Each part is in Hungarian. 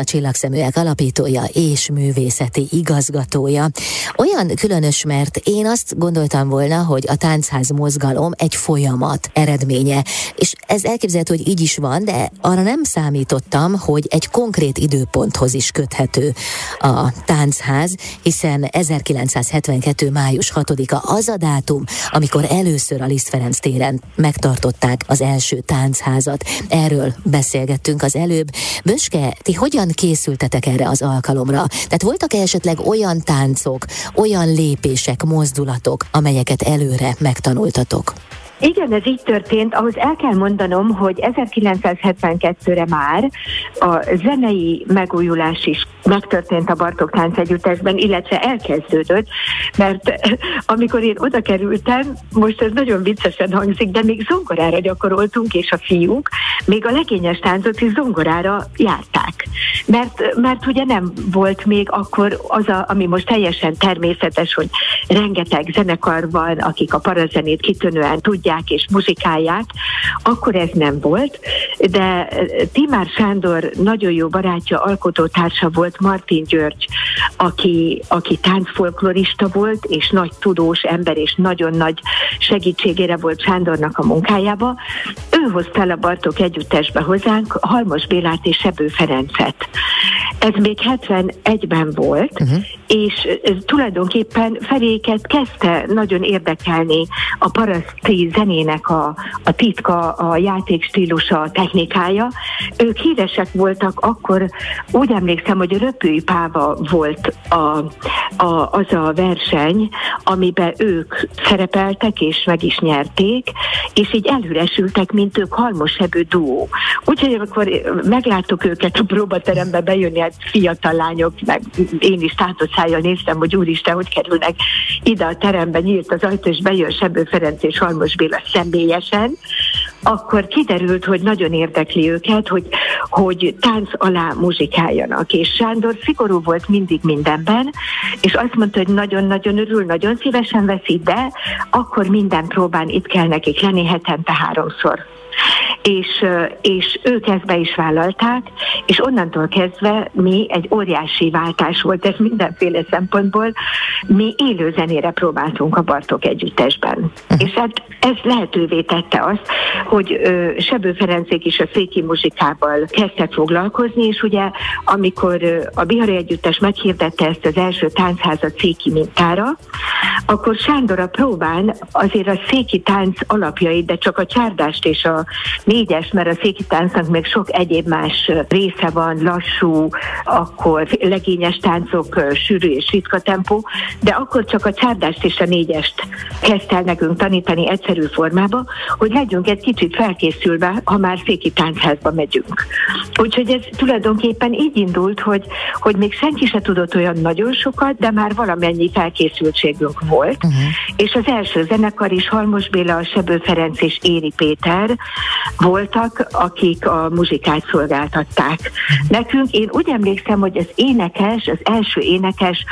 a Csillagszeműek alapítója és művészeti igazgatója. Olyan különös, mert én azt gondoltam volna, hogy a táncház mozgalom egy folyamat eredménye, és ez elképzelhető, hogy így is van, de arra nem számítottam, hogy egy konkrét időponthoz is köthető a táncház, hiszen 1972. május 6-a az a dátum, amikor először a Liszt Ferenc téren megtartották az első táncházat. Erről beszélgettünk az előbb. Böske, ti hogyan hogyan készültetek erre az alkalomra? Tehát voltak-e esetleg olyan táncok, olyan lépések, mozdulatok, amelyeket előre megtanultatok? Igen, ez így történt. Ahhoz el kell mondanom, hogy 1972-re már a zenei megújulás is megtörtént a Bartók Tánc Együttesben, illetve elkezdődött, mert amikor én oda kerültem, most ez nagyon viccesen hangzik, de még zongorára gyakoroltunk, és a fiúk még a legényes táncot is zongorára járták. Mert, mert ugye nem volt még akkor az, a, ami most teljesen természetes, hogy rengeteg zenekar van, akik a parazenét kitűnően tudják és muzsikálják, akkor ez nem volt, de Timár Sándor nagyon jó barátja, alkotótársa volt Martin György, aki, aki táncfolklorista volt, és nagy tudós ember, és nagyon nagy segítségére volt Sándornak a munkájába. Ő hozta el a Bartók együttesbe hozzánk Halmos Bélát és Sebő Ferencet. Ez még 71-ben volt, uh-huh. és tulajdonképpen Feréket kezdte nagyon érdekelni a paraszti zenének a, a titka, a játékstílusa, a technikája. Ők híresek voltak akkor, úgy emlékszem, hogy Röpőipáva volt a, a, az a verseny, amiben ők szerepeltek és meg is nyerték, és így előresültek, mint ők halmosebő duó. Úgyhogy amikor megláttuk őket a próbaterembe bejönni, hát fiatal lányok, meg én is tátott szájjal néztem, hogy úristen, hogy kerülnek ide a terembe, nyílt az ajtó, és bejön Sebő Ferenc és Halmos Béla személyesen, akkor kiderült, hogy nagyon érdekli őket, hogy, hogy tánc alá muzsikáljanak. És Sándor szigorú volt mindig mindenben, és azt mondta, hogy nagyon-nagyon örül, nagyon szívesen veszi, de akkor minden próbán itt kell nekik lenni hetente háromszor és, és ők ezt be is vállalták, és onnantól kezdve mi egy óriási váltás volt ez mindenféle szempontból, mi élő zenére próbáltunk a Bartok együttesben. Uh-huh. És hát ez lehetővé tette azt, hogy Sebő Ferencék is a széki muzsikával kezdtek foglalkozni, és ugye amikor a Bihari Együttes meghirdette ezt az első táncházat széki mintára, akkor Sándor a próbán azért a széki tánc alapjait, de csak a csárdást és a négyes, mert a széki táncnak még sok egyéb más része van, lassú, akkor legényes táncok, sűrű és ritka tempó, de akkor csak a csárdást és a négyest kezdte el nekünk tanítani egyszerű formába, hogy legyünk egy kicsit felkészülve, ha már széki táncházba megyünk. Úgyhogy ez tulajdonképpen így indult, hogy, hogy még senki se tudott olyan nagyon sokat, de már valamennyi felkészültségünk volt. Uh-huh. És az első zenekar is Halmos Béla, Sebő Ferenc és Éri Péter voltak, akik a muzsikát szolgáltatták. Nekünk, én úgy emlékszem, hogy az énekes, az első énekes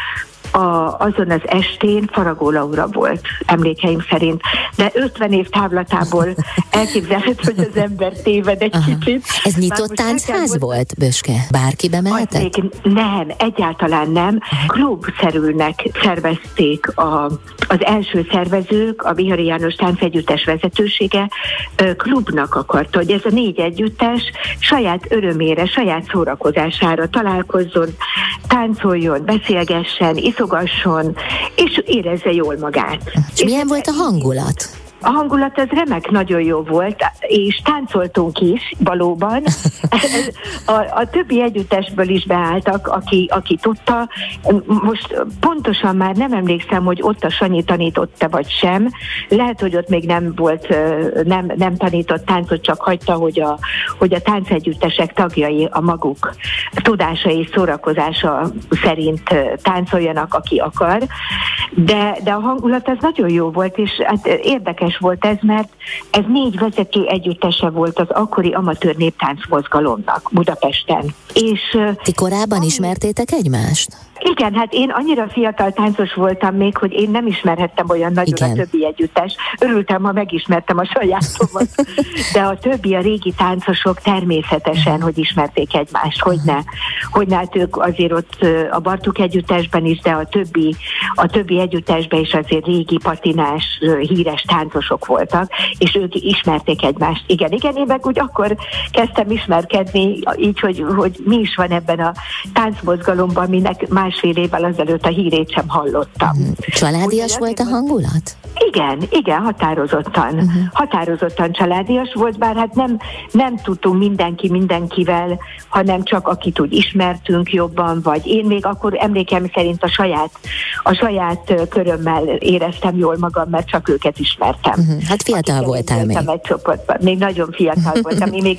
a, azon az estén Faragó Laura volt, emlékeim szerint. De 50 év távlatából elképzelhető, hogy az ember téved egy Aha. kicsit. Ez nyitott táncház volt, Böske? Bárki bemehetett? Nem, egyáltalán nem. Klubszerűnek szervezték a, az első szervezők, a Bihari János Táncegyüttes vezetősége klubnak akarta, hogy ez a négy együttes saját örömére, saját szórakozására találkozzon, táncoljon, beszélgessen, iszogasson, és érezze jól magát. És milyen volt a hangulat? A hangulat az remek, nagyon jó volt, és táncoltunk is valóban. A, a többi együttesből is beálltak, aki, aki tudta. Most pontosan már nem emlékszem, hogy ott a Sanyi tanította vagy sem. Lehet, hogy ott még nem volt, nem, nem tanított táncot, csak hagyta, hogy a, hogy a táncegyüttesek tagjai a maguk tudása és szórakozása szerint táncoljanak, aki akar. De, de a hangulat az nagyon jó volt, és hát érdekes érdekes volt ez, mert ez négy vezető együttese volt az akkori amatőr néptánc mozgalomnak Budapesten. És, Ti korábban ismertétek egymást? Igen, hát én annyira fiatal táncos voltam még, hogy én nem ismerhettem olyan nagyon Igen. a többi együttes. Örültem, ha megismertem a sajátomat. De a többi, a régi táncosok természetesen, hogy ismerték egymást, hogy ne. Hogy ne, hát ők azért ott a Bartuk együttesben is, de a többi, a többi együttesben is azért régi patinás, híres táncosok voltak, és ők ismerték egymást. Igen, igen, én meg úgy akkor kezdtem ismerkedni, így, hogy, hogy mi is van ebben a táncmozgalomban, aminek másfél évvel azelőtt a hírét sem hallottam. Mhm. Családias Ugye, volt a hangulat? Igen, igen, határozottan. Uh-huh. Határozottan családias volt, bár hát nem, nem tudtunk mindenki mindenkivel, hanem csak akit úgy ismertünk jobban, vagy én még akkor emlékem szerint a saját, a saját körömmel éreztem jól magam, mert csak őket ismertem. Uh-huh. Hát fiatal voltál még. Egy csoportban. Még nagyon fiatal voltam. Én még,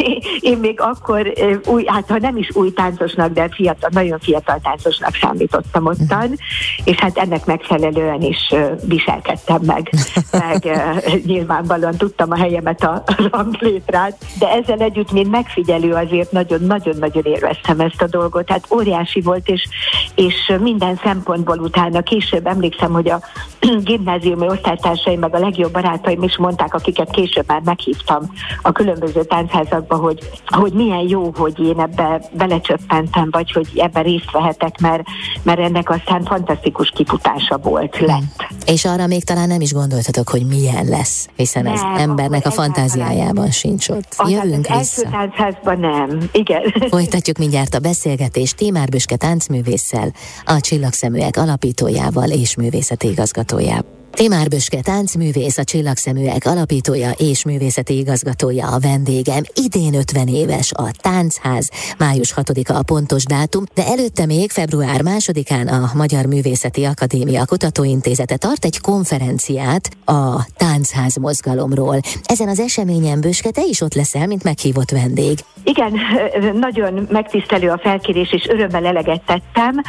én, még akkor új, hát ha nem is új táncosnak, de fiatal, nagyon fiatal táncosnak számítottam ottan, és hát ennek megfelelően is viselkedtem meg, meg nyilvánvalóan tudtam a helyemet a ranglétrán, de ezzel együtt, mint megfigyelő azért nagyon-nagyon-nagyon élveztem ezt a dolgot, hát óriási volt, és, és minden szempontból utána később emlékszem, hogy a gimnáziumi osztálytársaim, meg a legjobb barátaim is mondták, akiket később már meghívtam a különböző táncházakba, hogy, hogy milyen jó, hogy én ebbe belecsöppentem, vagy hogy ebben részt vehetek, mert, mert ennek aztán fantasztikus kifutása volt, lett. És arra még talán nem is gondoltatok, hogy milyen lesz, hiszen nem, ez embernek a fantáziájában sincs ott. Jövünk az vissza. első táncházban nem, igen. Folytatjuk mindjárt a beszélgetést Témár Büske táncművésszel, a Csillagszeműek alapítójával és művészeti igazgatójával. 对呀。Timár Büske táncművész, a Csillagszeműek alapítója és művészeti igazgatója a vendégem. Idén 50 éves a Táncház, május 6-a a pontos dátum, de előtte még február 2-án a Magyar Művészeti Akadémia Kutatóintézete tart egy konferenciát a Táncház mozgalomról. Ezen az eseményen Büske, te is ott leszel, mint meghívott vendég. Igen, nagyon megtisztelő a felkérés, és örömmel eleget tettem.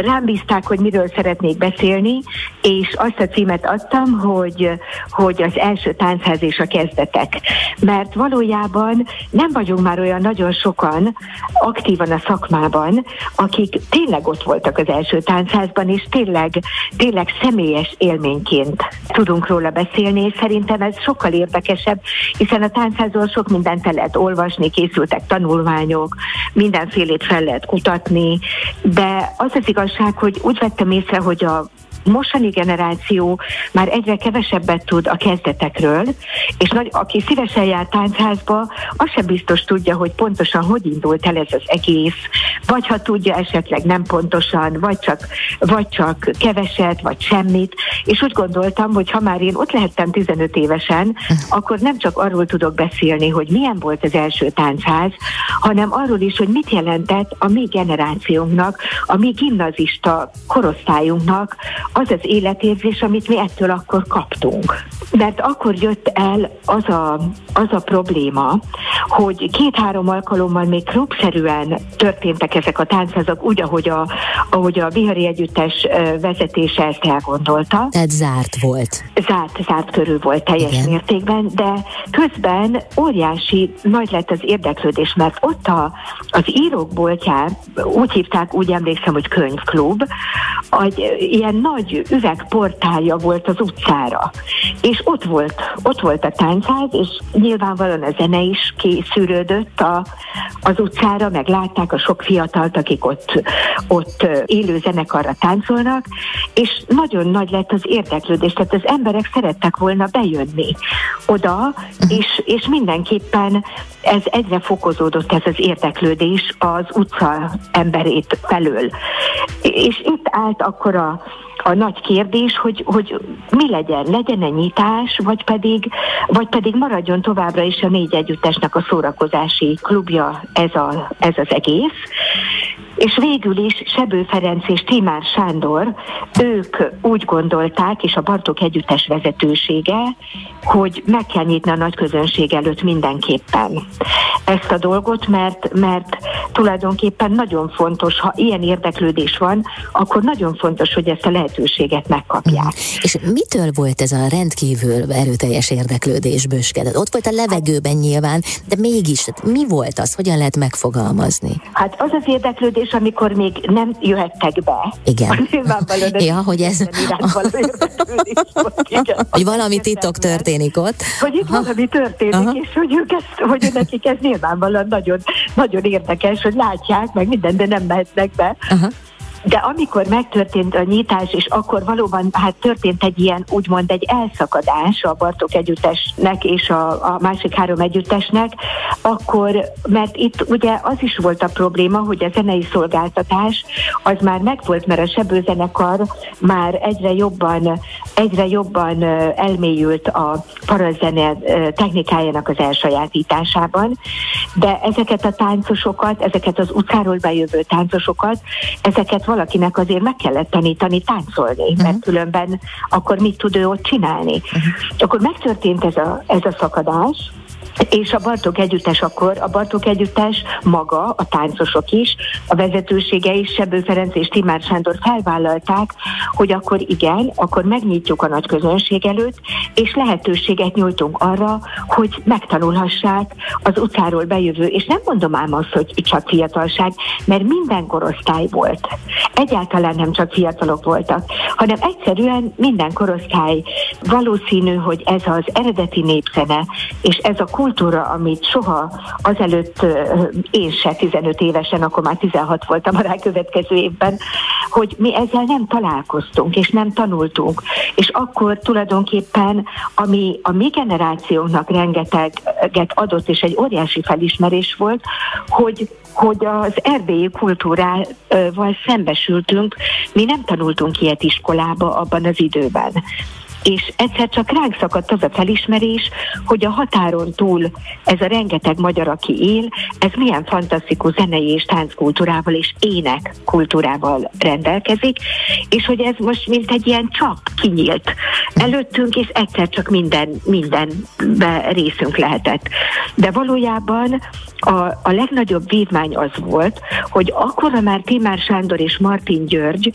Rám bízták, hogy miről szeretnék beszélni, és azt a címet adtam, hogy, hogy az első táncház és a kezdetek. Mert valójában nem vagyunk már olyan nagyon sokan aktívan a szakmában, akik tényleg ott voltak az első táncházban, és tényleg, tényleg személyes élményként tudunk róla beszélni, és szerintem ez sokkal érdekesebb, hiszen a táncházról sok mindent el lehet olvasni, készültek tanulmányok, mindenfélét fel lehet kutatni, de az az igazság, hogy úgy vettem észre, hogy a mostani generáció már egyre kevesebbet tud a kezdetekről, és nagy, aki szívesen jár táncházba, az sem biztos tudja, hogy pontosan hogy indult el ez az egész, vagy ha tudja esetleg nem pontosan, vagy csak, vagy csak keveset, vagy semmit, és úgy gondoltam, hogy ha már én ott lehettem 15 évesen, akkor nem csak arról tudok beszélni, hogy milyen volt az első táncház, hanem arról is, hogy mit jelentett a mi generációnknak, a mi gimnazista korosztályunknak az az életérzés, amit mi ettől akkor kaptunk. Mert akkor jött el az a, az a probléma, hogy két-három alkalommal még klubszerűen történtek ezek a táncházak, úgy, ahogy a, ahogy a Bihari Együttes vezetése ezt elgondolta. Tehát zárt volt. Zárt, zárt körül volt teljes Igen. mértékben, de közben óriási nagy lett az érdeklődés, mert ott a, az írók boltján, úgy hívták, úgy emlékszem, hogy könyvklub, egy ilyen nagy üvegportálja volt az utcára. És ott volt, ott volt a táncház, és nyilvánvalóan a zene is készülődött a, az utcára, meg látták a sok fiatalt, akik ott, ott élő zenekarra táncolnak, és nagyon nagy lett az érdeklődés, tehát az emberek szerettek volna bejönni oda, és, és mindenképpen ez egyre fokozódott ez az érdeklődés az utca emberét felől. És itt állt akkor a, a nagy kérdés, hogy, hogy mi legyen, legyen-e nyitás, vagy pedig, vagy pedig maradjon továbbra is a négy együttesnek a szórakozási klubja ez, a, ez az egész. És végül is Sebő Ferenc és Timár Sándor, ők úgy gondolták, és a Bartók Együttes vezetősége, hogy meg kell nyitni a nagy közönség előtt mindenképpen ezt a dolgot, mert, mert tulajdonképpen nagyon fontos, ha ilyen érdeklődés van, akkor nagyon fontos, hogy ezt a lehetőséget megkapják. Mm. És mitől volt ez a rendkívül erőteljes érdeklődés Böskedet? Ott volt a levegőben nyilván, de mégis mi volt az, hogyan lehet megfogalmazni? Hát az az érdeklődés, és amikor még nem jöhettek be. Igen. ja, hogy ez... hogy valami titok történik ott. Hogy itt valami történik, Aha. és hogy, ők ezt, hogy nekik ez nyilvánvalóan nagyon, nagyon érdekes, hogy látják, meg minden, de nem mehetnek be. Aha. De amikor megtörtént a nyitás, és akkor valóban hát történt egy ilyen, úgymond egy elszakadás a Bartók együttesnek és a, a másik három együttesnek, akkor, mert itt ugye az is volt a probléma, hogy a zenei szolgáltatás az már megvolt, mert a sebőzenekar már egyre jobban, egyre jobban elmélyült a parazene technikájának az elsajátításában, de ezeket a táncosokat, ezeket az utcáról bejövő táncosokat, ezeket valakinek azért meg kellett tanítani táncolni, uh-huh. mert különben akkor mit tud ő ott csinálni. Uh-huh. Akkor megtörtént ez a, ez a szakadás, és a Bartók Együttes akkor, a Bartók Együttes maga, a táncosok is, a vezetősége is, Sebő Ferenc és Timár Sándor felvállalták, hogy akkor igen, akkor megnyitjuk a nagy közönség előtt, és lehetőséget nyújtunk arra, hogy megtanulhassák az utcáról bejövő, és nem mondom ám azt, hogy csak fiatalság, mert minden korosztály volt. Egyáltalán nem csak fiatalok voltak, hanem egyszerűen minden korosztály valószínű, hogy ez az eredeti népzene, és ez a kultúra, amit soha azelőtt én se 15 évesen, akkor már 16 voltam a rákövetkező évben, hogy mi ezzel nem találkoztunk, és nem tanultunk. És akkor tulajdonképpen, ami a mi generációnknak rengeteget adott, és egy óriási felismerés volt, hogy hogy az erdélyi kultúrával szembesültünk, mi nem tanultunk ilyet iskolába abban az időben és egyszer csak ránk szakadt az a felismerés, hogy a határon túl ez a rengeteg magyar, aki él, ez milyen fantasztikus zenei és tánckultúrával és ének kultúrával rendelkezik, és hogy ez most mint egy ilyen csap kinyílt előttünk, és egyszer csak minden, mindenbe részünk lehetett. De valójában a, a legnagyobb vívmány az volt, hogy akkor már Timár Sándor és Martin György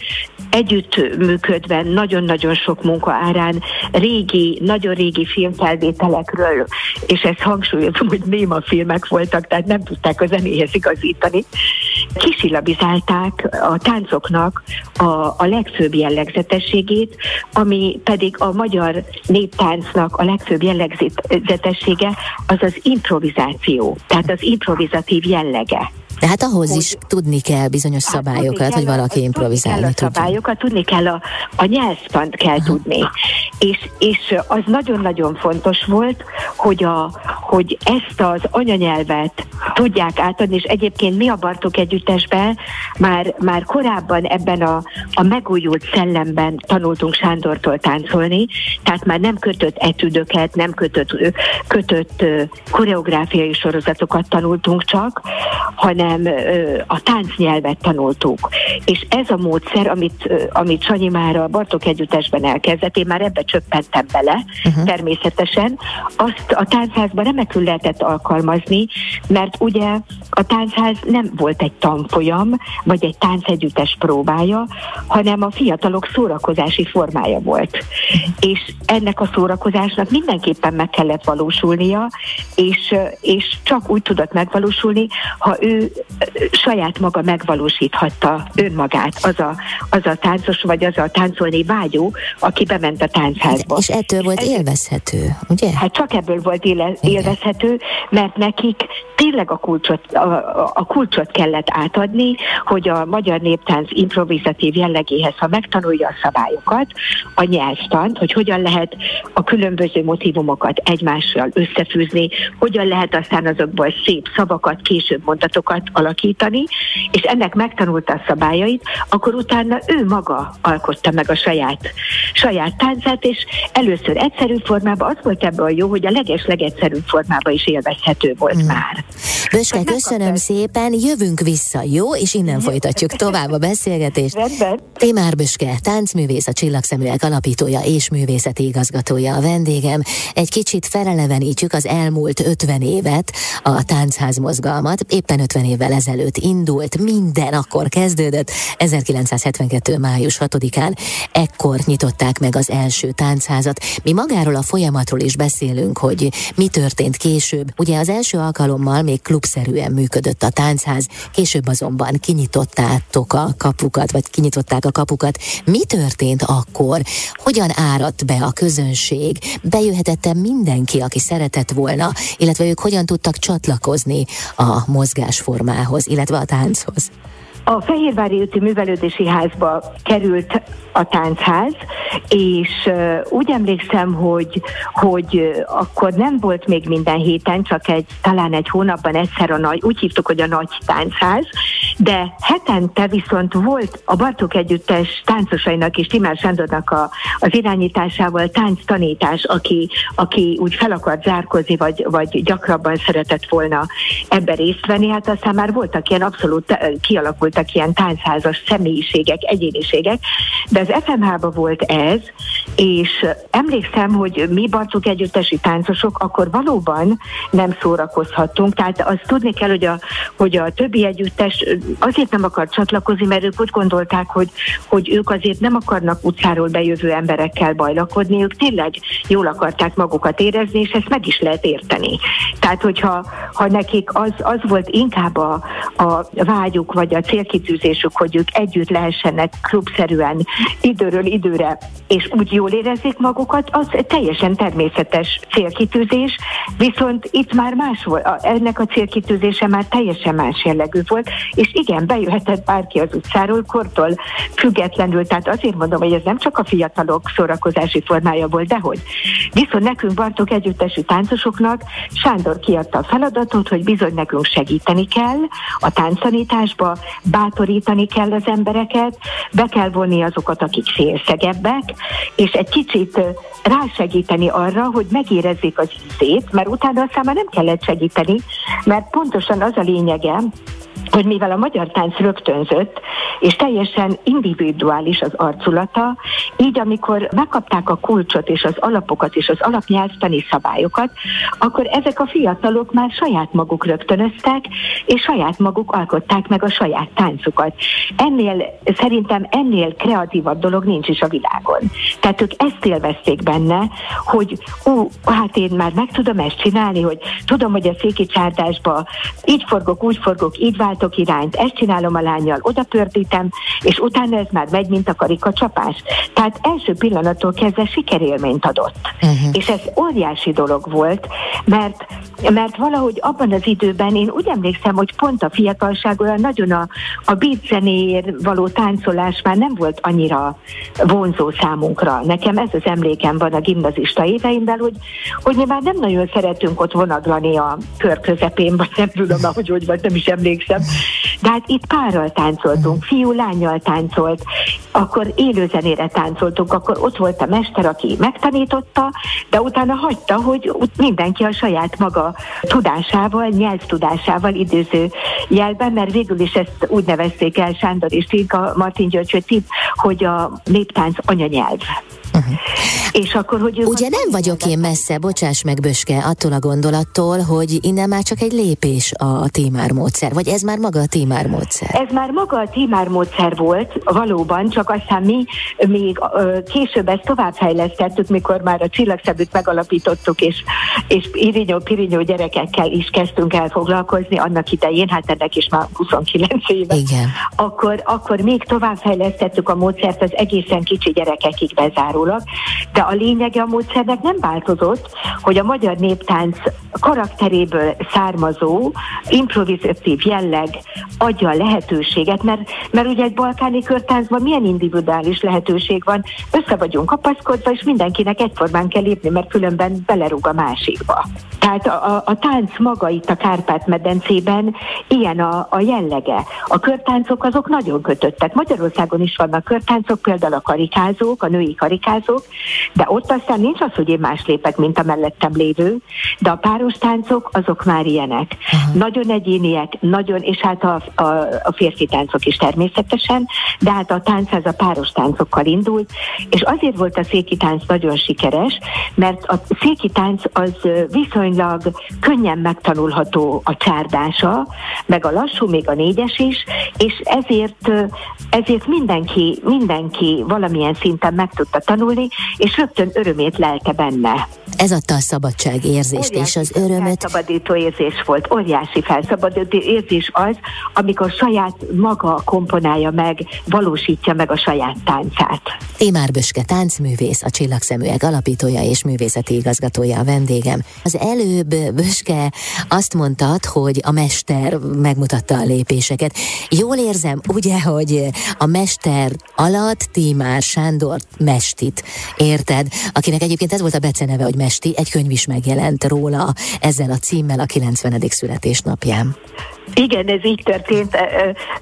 együtt működve nagyon-nagyon sok munka árán régi, nagyon régi filmfelvételekről, és ezt hangsúlyozom, hogy néma filmek voltak, tehát nem tudták a zenéhez igazítani, kisilabizálták a táncoknak a, a legfőbb jellegzetességét, ami pedig a magyar néptáncnak a legfőbb jellegzetessége az az improvizáció, tehát az improvizatív jellege. De hát ahhoz hogy, is tudni kell bizonyos hát szabályokat, hogy valaki improvizálni tudni kell a szabályokat, tudni kell a, a nyelvtant kell Aha. tudni. És, és az nagyon-nagyon fontos volt, hogy, a, hogy ezt az anyanyelvet tudják átadni, és egyébként mi a Bartók Együttesben már, már korábban ebben a, a megújult szellemben tanultunk Sándortól táncolni, tehát már nem kötött etüdöket, nem kötött, kötött koreográfiai sorozatokat tanultunk csak, hanem hanem a táncnyelvet tanultuk. És ez a módszer, amit, amit Sanyi már a Bartok együttesben elkezdett, én már ebbe csöppentem bele, uh-huh. természetesen, azt a táncházban remekül lehetett alkalmazni, mert ugye a táncház nem volt egy tanfolyam, vagy egy táncegyüttes próbája, hanem a fiatalok szórakozási formája volt. Uh-huh. És ennek a szórakozásnak mindenképpen meg kellett valósulnia, és, és csak úgy tudott megvalósulni, ha ő saját maga megvalósíthatta önmagát, az a, az a táncos, vagy az a táncolni vágyó, aki bement a táncházba. És ettől volt Ez, élvezhető, ugye? Hát csak ebből volt éle, élvezhető, mert nekik tényleg a kulcsot, a, a kulcsot kellett átadni, hogy a magyar néptánc improvizatív jellegéhez, ha megtanulja a szabályokat, a nyelvtant, hogy hogyan lehet a különböző motivumokat egymással összefűzni, hogyan lehet aztán azokból szép szavakat, később mondatokat alakítani, és ennek megtanulta a szabályait, akkor utána ő maga alkotta meg a saját, saját táncát, és először egyszerű formában, az volt ebből jó, hogy a leges legegyszerűbb formában is élvezhető volt mm. már. Böske, köszönöm szépen, jövünk vissza, jó? És innen folytatjuk tovább a beszélgetést. Rendben. Témár Böske, táncművész, a Csillagszeműek alapítója és művészeti igazgatója a vendégem. Egy kicsit felelevenítjük az elmúlt 50 évet, a táncház mozgalmat. Éppen 50 éve évvel ezelőtt indult, minden akkor kezdődött, 1972. május 6-án, ekkor nyitották meg az első táncházat. Mi magáról a folyamatról is beszélünk, hogy mi történt később. Ugye az első alkalommal még klubszerűen működött a táncház, később azonban kinyitottátok a kapukat, vagy kinyitották a kapukat. Mi történt akkor? Hogyan áradt be a közönség? Bejöhetette mindenki, aki szeretett volna, illetve ők hogyan tudtak csatlakozni a mozgásformához, illetve a tánchoz? A Fehérvári úti művelődési házba került a táncház, és úgy emlékszem, hogy, hogy akkor nem volt még minden héten, csak egy, talán egy hónapban egyszer a nagy, úgy hívtuk, hogy a nagy táncház, de hetente viszont volt a Bartók Együttes táncosainak és Timár Sándornak a, az irányításával tánctanítás, aki, aki úgy fel akart zárkozni, vagy, vagy gyakrabban szeretett volna ebbe részt venni, hát aztán már voltak ilyen abszolút kialakultak ilyen táncházas személyiségek, egyéniségek, de az FMH-ba volt ez, és emlékszem, hogy mi Bartók Együttesi táncosok akkor valóban nem szórakozhattunk, tehát azt tudni kell, hogy a, hogy a többi együttes azért nem akart csatlakozni, mert ők úgy gondolták, hogy, hogy ők azért nem akarnak utcáról bejövő emberekkel bajlakodni, ők tényleg jól akarták magukat érezni, és ezt meg is lehet érteni. Tehát, hogyha ha nekik az, az volt inkább a, a vágyuk, vagy a célkitűzésük, hogy ők együtt lehessenek klubszerűen időről időre, és úgy jól érezzék magukat, az teljesen természetes célkitűzés, viszont itt már más volt, ennek a célkitűzése már teljesen más jellegű volt, és igen, bejöhetett bárki az utcáról, kortól függetlenül, tehát azért mondom, hogy ez nem csak a fiatalok szórakozási formája volt, dehogy. Viszont nekünk Bartók együttesi táncosoknak Sándor kiadta a feladatot, hogy bizony nekünk segíteni kell a tánctanításba, bátorítani kell az embereket, be kell vonni azokat, akik félszegebbek, és egy kicsit rásegíteni arra, hogy megérezzék az ízét, mert utána aztán már nem kellett segíteni, mert pontosan az a lényege, hogy mivel a magyar tánc rögtönzött, és teljesen individuális az arculata, így amikor megkapták a kulcsot és az alapokat és az alapnyelvtani szabályokat, akkor ezek a fiatalok már saját maguk rögtönöztek, és saját maguk alkották meg a saját táncukat. Ennél, szerintem ennél kreatívabb dolog nincs is a világon. Tehát ők ezt élvezték benne, hogy ú, hát én már meg tudom ezt csinálni, hogy tudom, hogy a széki csárdásba így forgok, úgy forgok, így váltok, irányt, ezt csinálom a lányjal, oda pördítem, és utána ez már megy, mint a karikacsapás. Tehát első pillanattól kezdve sikerélményt adott. Uh-huh. És ez óriási dolog volt, mert, mert valahogy abban az időben én úgy emlékszem, hogy pont a fiatalság olyan nagyon a, a beat zenéért való táncolás már nem volt annyira vonzó számunkra. Nekem ez az emlékem van a gimnazista éveimben, hogy, hogy mi már nem nagyon szeretünk ott vonaglani a kör közepén, vagy nem tudom, ahogy hogy vagy, nem is emlékszem. De hát itt párral táncoltunk, fiú lányjal táncolt, akkor élőzenére táncoltunk, akkor ott volt a mester, aki megtanította, de utána hagyta, hogy mindenki a saját maga tudásával, nyelvtudásával időző jelben, mert végül is ezt úgy nevezték el Sándor és Tinka, Martin György, hogy a néptánc anyanyelv. Uh-huh. És akkor, hogy Ugye nem vagyok én messze, bocsáss meg Böske, attól a gondolattól, hogy innen már csak egy lépés a témár módszer, vagy ez már maga a témár módszer? Ez már maga a témár módszer volt, valóban, csak aztán mi még később ezt továbbfejlesztettük, mikor már a csillagszebűt megalapítottuk, és, és irinyó-pirinyó gyerekekkel is kezdtünk el foglalkozni annak idején, hát ennek is már 29 éve. Igen. Akkor, akkor még továbbfejlesztettük a módszert az egészen kicsi gyerekekig bezárólag, de a lényege a módszernek nem változott, hogy a magyar néptánc karakteréből származó improvizatív jelleg adja a lehetőséget, mert, mert ugye egy balkáni körtáncban milyen individuális lehetőség van, össze vagyunk kapaszkodva, és mindenkinek egyformán kell lépni, mert különben belerúg a másikba. Tehát a, a, a tánc maga itt a Kárpát-medencében ilyen a, a jellege. A körtáncok azok nagyon kötöttek. Magyarországon is vannak körtáncok, például a karikázók, a női karikázók, pároskázok, de ott aztán nincs az, hogy én más lépek, mint a mellettem lévő, de a páros táncok azok már ilyenek. Uh-huh. Nagyon egyéniek, nagyon, és hát a, a, a férfi táncok is természetesen, de hát a tánc az a páros táncokkal indult, és azért volt a széki tánc nagyon sikeres, mert a széki tánc az viszonylag könnyen megtanulható a csárdása, meg a lassú, még a négyes is, és ezért, ezért mindenki, mindenki valamilyen szinten meg tudta tanulni, és rögtön örömét lelte benne. Ez adta a szabadság érzést és az örömet. Felszabadító érzés volt, óriási felszabadító érzés az, amikor saját maga komponálja meg, valósítja meg a saját táncát. Timár Böske táncművész, a Csillagszeműek alapítója és művészeti igazgatója a vendégem. Az előbb Böske azt mondtad, hogy a mester megmutatta a lépéseket. Jól érzem, ugye, hogy a mester alatt Timár Sándor Mestit, érted? Akinek egyébként ez volt a beceneve, hogy Mesti, egy könyv is megjelent róla ezzel a címmel a 90. születésnapján. Igen, ez így történt.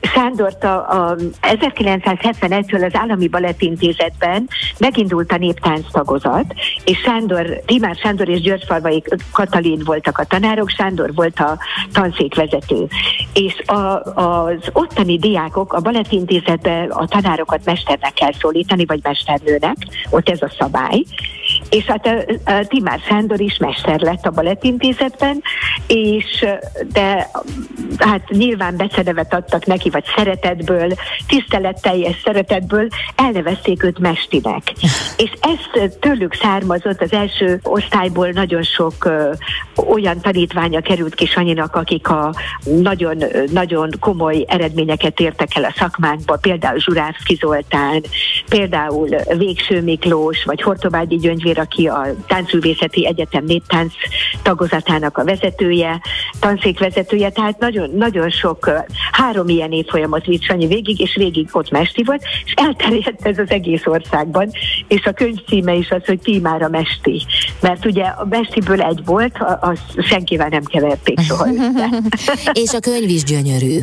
Sándort a, a 1971-től az Állami Balettintézetben megindult a néptánc tagozat, és Sándor, Timár Sándor és Györgyfalvai Katalin voltak a tanárok, Sándor volt a tanszékvezető. És a, az ottani diákok a balettintézetben a tanárokat mesternek kell szólítani, vagy mesternőnek, ott ez a szabály. És hát a, a Timár Sándor is mester lett a balettintézetben, és de hát nyilván becenevet adtak neki, vagy szeretetből, tiszteletteljes szeretetből elnevezték őt Mestinek. És ez tőlük származott, az első osztályból nagyon sok ö, olyan tanítványa került ki Sanyinak, akik a nagyon, nagyon komoly eredményeket értek el a szakmánkba, például Zsurávszki Zoltán, például Végső Miklós, vagy Hortobágyi Gyöngyvér, aki a Táncművészeti Egyetem néptánc tagozatának a vezetője, tanszékvezetője, tehát nagyon, nagyon sok, három ilyen évfolyamot vitt Sanyi végig, és végig ott mesti volt, és elterjedt ez az egész országban, és a könyv címe is az, hogy Tímára mesti, mert ugye a mestiből egy volt, az senkivel nem keverték soha És a könyv is gyönyörű.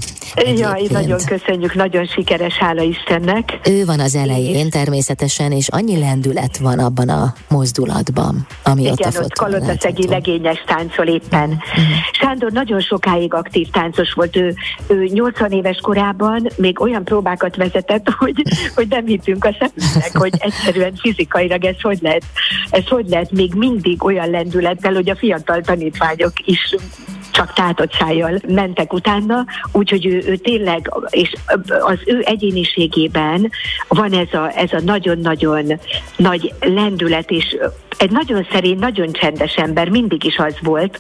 Jaj, nagyon köszönjük, nagyon sikeres, hála Istennek. Ő van az elején természetesen, és annyi lendület van abban a mozdulatban, ami Igen, ott a ott Kalotaszegi legényes táncol éppen. Uh-huh. Sándor nagyon sokáig aktív táncos volt. Ő, ő 80 éves korában még olyan próbákat vezetett, hogy, hogy nem hittünk a szemünknek, hogy egyszerűen fizikailag ez hogy lehet, ez hogy lehet még mindig olyan lendülettel, hogy a fiatal tanítványok is csak tátott szájjal mentek utána, úgyhogy ő, ő tényleg, és az ő egyéniségében van ez a, ez a nagyon-nagyon nagy lendület, és egy nagyon szerény, nagyon csendes ember, mindig is az volt,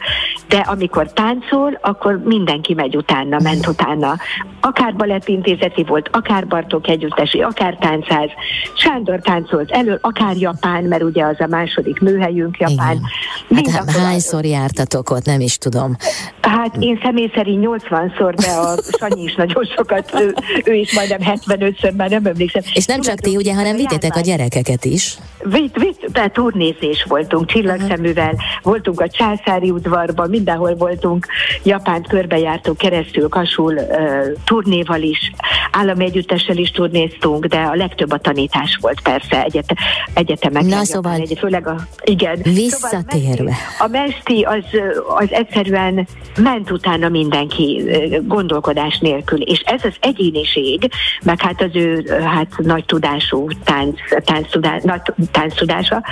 de amikor táncol, akkor mindenki megy utána, ment utána. Akár balettintézeti volt, akár Bartók együttesi, akár táncház. Sándor táncolt elől, akár Japán, mert ugye az a második műhelyünk Japán. Igen. Hát hányszor jártatok ott, nem is tudom. Hát én személy szerint 80-szor, de a Sanyi is nagyon sokat, ő, ő is majdnem 75-ször, már nem emlékszem. És nem csak ti, ugye, hanem vittétek a gyerekeket is. Vitt, vitt, de turnézés voltunk, csillagszeművel, voltunk a császári udvarban, mindenhol voltunk, Japánt körbejártunk keresztül, Kasul uh, turnéval is, állami együttessel is turnéztunk, de a legtöbb a tanítás volt persze egyet, egyetemek. Na szóval, egy, főleg a, igen. Visszatérve. Szóval a mesti az, az egyszerűen ment utána mindenki gondolkodás nélkül, és ez az egyéniség, meg hát az ő hát nagy tudású tánc, tánc, tudá, nagy tánc tudása,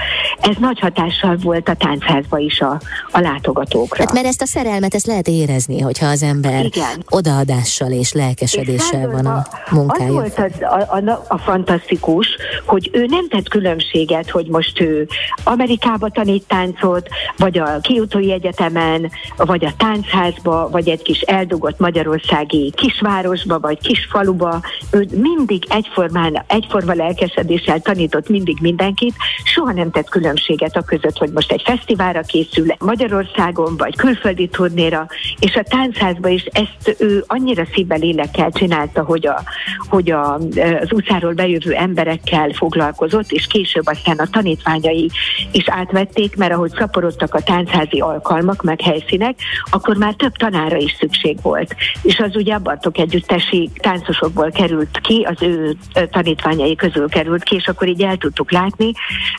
ez nagy hatással volt a táncházba is a, a látogatókra. Hát mert ezt a szerelmet, ezt lehet érezni, hogyha az ember Igen. odaadással és lelkesedéssel és van a munkája. Az volt az, a, a, a fantasztikus, hogy ő nem tett különbséget, hogy most ő Amerikába tanít táncot, vagy a Kiutói Egyetemen, vagy a táncházba, vagy egy kis eldugott magyarországi kisvárosba, vagy kisfaluba. Ő mindig egyformán, egyforma lelkesedéssel tanított mindig mindenkit, soha nem tett különbséget a között, hogy most egy fesztiválra készül Magyarországon, vagy külföldi turnéra, és a táncházba is ezt ő annyira szívvel lélekkel csinálta, hogy, a, hogy a, az utcáról bejövő emberekkel foglalkozott, és később aztán a tanítványai is átvették, mert ahogy szaporodtak a táncházi alkalmak, meg helyszínek, akkor már több tanára is szükség volt. És az ugye a Bartok együttesi táncosokból került ki, az ő tanítványai közül került ki, és akkor így el tudtuk látni,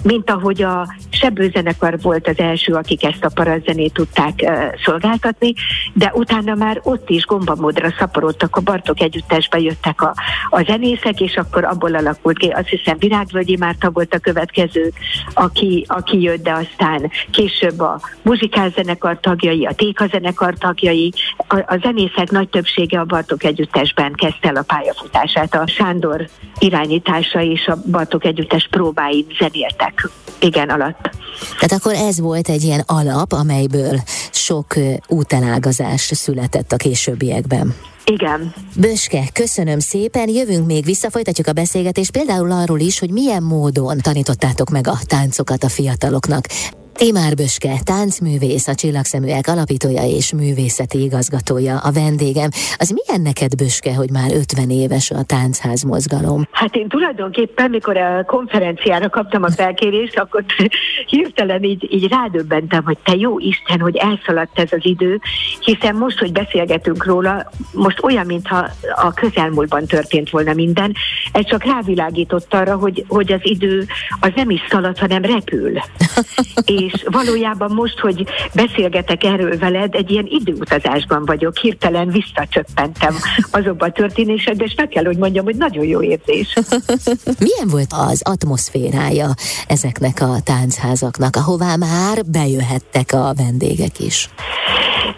mint ahogy a Sebőzenekar volt az első, akik ezt a parazzenét tudták szolgáltatni, de utána már ott is gombamódra szaporodtak, a Bartok együttesbe jöttek a, a zenészek, és akkor abból alakult ki, azt hiszem Virágvölgyi Márta volt a következő, aki, aki jött, de aztán később a muzsikálzenekar tagjai, a Téka zenekar tagjai, a, a zenészek nagy többsége a Bartok együttesben kezdte el a pályafutását. A Sándor irányítása és a Bartok együttes próbáin zenéltek igen alatt. Tehát akkor ez volt egy ilyen alap, amelyből sok útelágazás született a későbbiekben. Igen. Böske, köszönöm szépen, jövünk még vissza, folytatjuk a beszélgetést például arról is, hogy milyen módon tanítottátok meg a táncokat a fiataloknak. Timár Böske, táncművész, a Csillagszeműek alapítója és művészeti igazgatója a vendégem. Az milyen neked, Böske, hogy már 50 éves a táncház mozgalom? Hát én tulajdonképpen, mikor a konferenciára kaptam a felkérést, akkor hirtelen így, így rádöbbentem, hogy te jó Isten, hogy elszaladt ez az idő, hiszen most, hogy beszélgetünk róla, most olyan, mintha a közelmúltban történt volna minden, ez csak rávilágított arra, hogy, hogy az idő az nem is szalad, hanem repül. és valójában most, hogy beszélgetek erről veled, egy ilyen időutazásban vagyok, hirtelen visszacsöppentem azokba a történésekbe, és meg kell, hogy mondjam, hogy nagyon jó érzés. Milyen volt az atmoszférája ezeknek a táncházaknak, ahová már bejöhettek a vendégek is?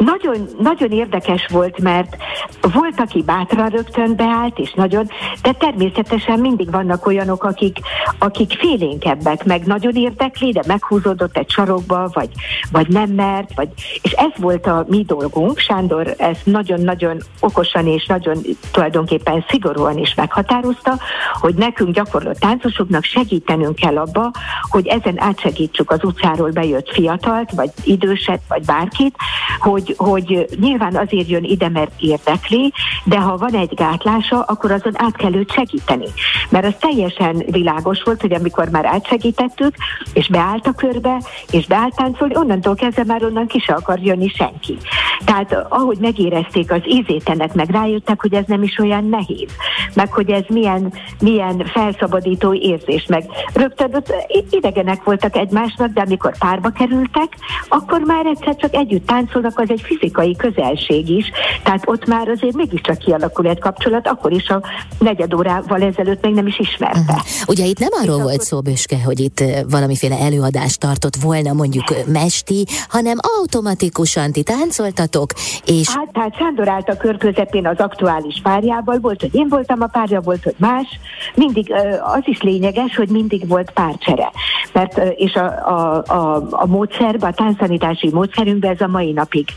Nagyon, nagyon érdekes volt, mert volt, aki bátran rögtön beállt, és nagyon, de természetesen mindig vannak olyanok, akik, akik félénkebbek, meg nagyon érdekli, de meghúzódott egy sarokba, vagy, vagy nem mert, vagy, és ez volt a mi dolgunk. Sándor ezt nagyon-nagyon okosan és nagyon tulajdonképpen szigorúan is meghatározta, hogy nekünk gyakorló táncosoknak segítenünk kell abba, hogy ezen átsegítsük az utcáról bejött fiatalt, vagy időset, vagy bárkit, hogy, hogy nyilván azért jön ide, mert érdekli, de ha van egy gátlása, akkor azon át kell őt segíteni. Mert az teljesen világos volt, hogy amikor már átsegítettük, és beállt a körbe, és beállt táncolni, onnantól kezdve már onnan ki se akar jönni senki. Tehát ahogy megérezték az ízét ennek, meg rájöttek, hogy ez nem is olyan nehéz, meg hogy ez milyen, milyen felszabadító érzés, meg rögtön ott idegenek voltak egymásnak, de amikor párba kerültek, akkor már egyszer csak együtt táncolnak, az egy fizikai közelség is, tehát ott már azért mégiscsak kialakul egy kapcsolat, akkor is a negyed órával ezelőtt még nem is ismerte. Uh-huh. Ugye itt nem arról volt szó, Böske, hogy itt valamiféle előadást tartott volna mondjuk mesti, hanem automatikusan ti táncoltatok, és... Hát, hát Sándor állt a kör közepén az aktuális párjával, volt, hogy én voltam a párja, volt, hogy más. Mindig az is lényeges, hogy mindig volt párcsere. Mert, és a, a, a, a módszerben, a tánctanítási módszerünkben ez a mai napig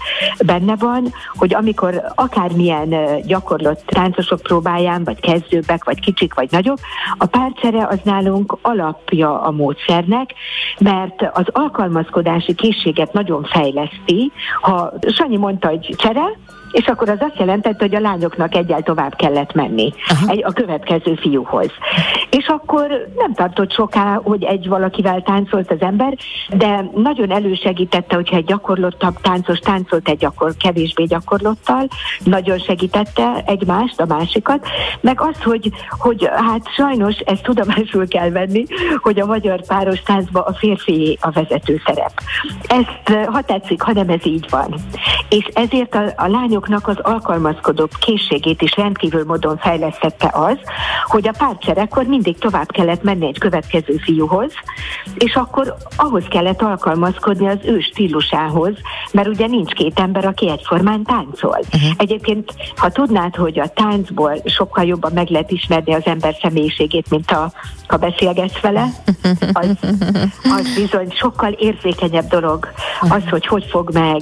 benne van, hogy amikor akármilyen gyakorlott táncosok próbálján, vagy kezdőbbek, vagy kicsik, vagy nagyobb, a párcsere az nálunk alapja a módszernek, mert az alkalmazkodási készséget nagyon fejleszti. Ha Sanyi mondta, hogy csere, és akkor az azt jelentette, hogy a lányoknak egyel tovább kellett menni egy, a következő fiúhoz. És akkor nem tartott soká, hogy egy valakivel táncolt az ember, de nagyon elősegítette, hogyha egy gyakorlottabb táncos táncolt egy gyakor, kevésbé gyakorlottal, nagyon segítette egymást, a másikat, meg az, hogy, hogy hát sajnos ezt tudomásul kell venni, hogy a magyar páros táncban a férfi a vezető szerep. Ezt, ha tetszik, hanem ez így van. És ezért a, a lányok lányoknak az alkalmazkodó készségét is rendkívül módon fejlesztette az, hogy a párcserekkor mindig tovább kellett menni egy következő fiúhoz, és akkor ahhoz kellett alkalmazkodni az ő stílusához, mert ugye nincs két ember, aki egyformán táncol. Uh-huh. Egyébként, ha tudnád, hogy a táncból sokkal jobban meg lehet ismerni az ember személyiségét, mint a, ha beszélgetsz vele, az, az bizony sokkal érzékenyebb dolog. Az, hogy hogy fog meg,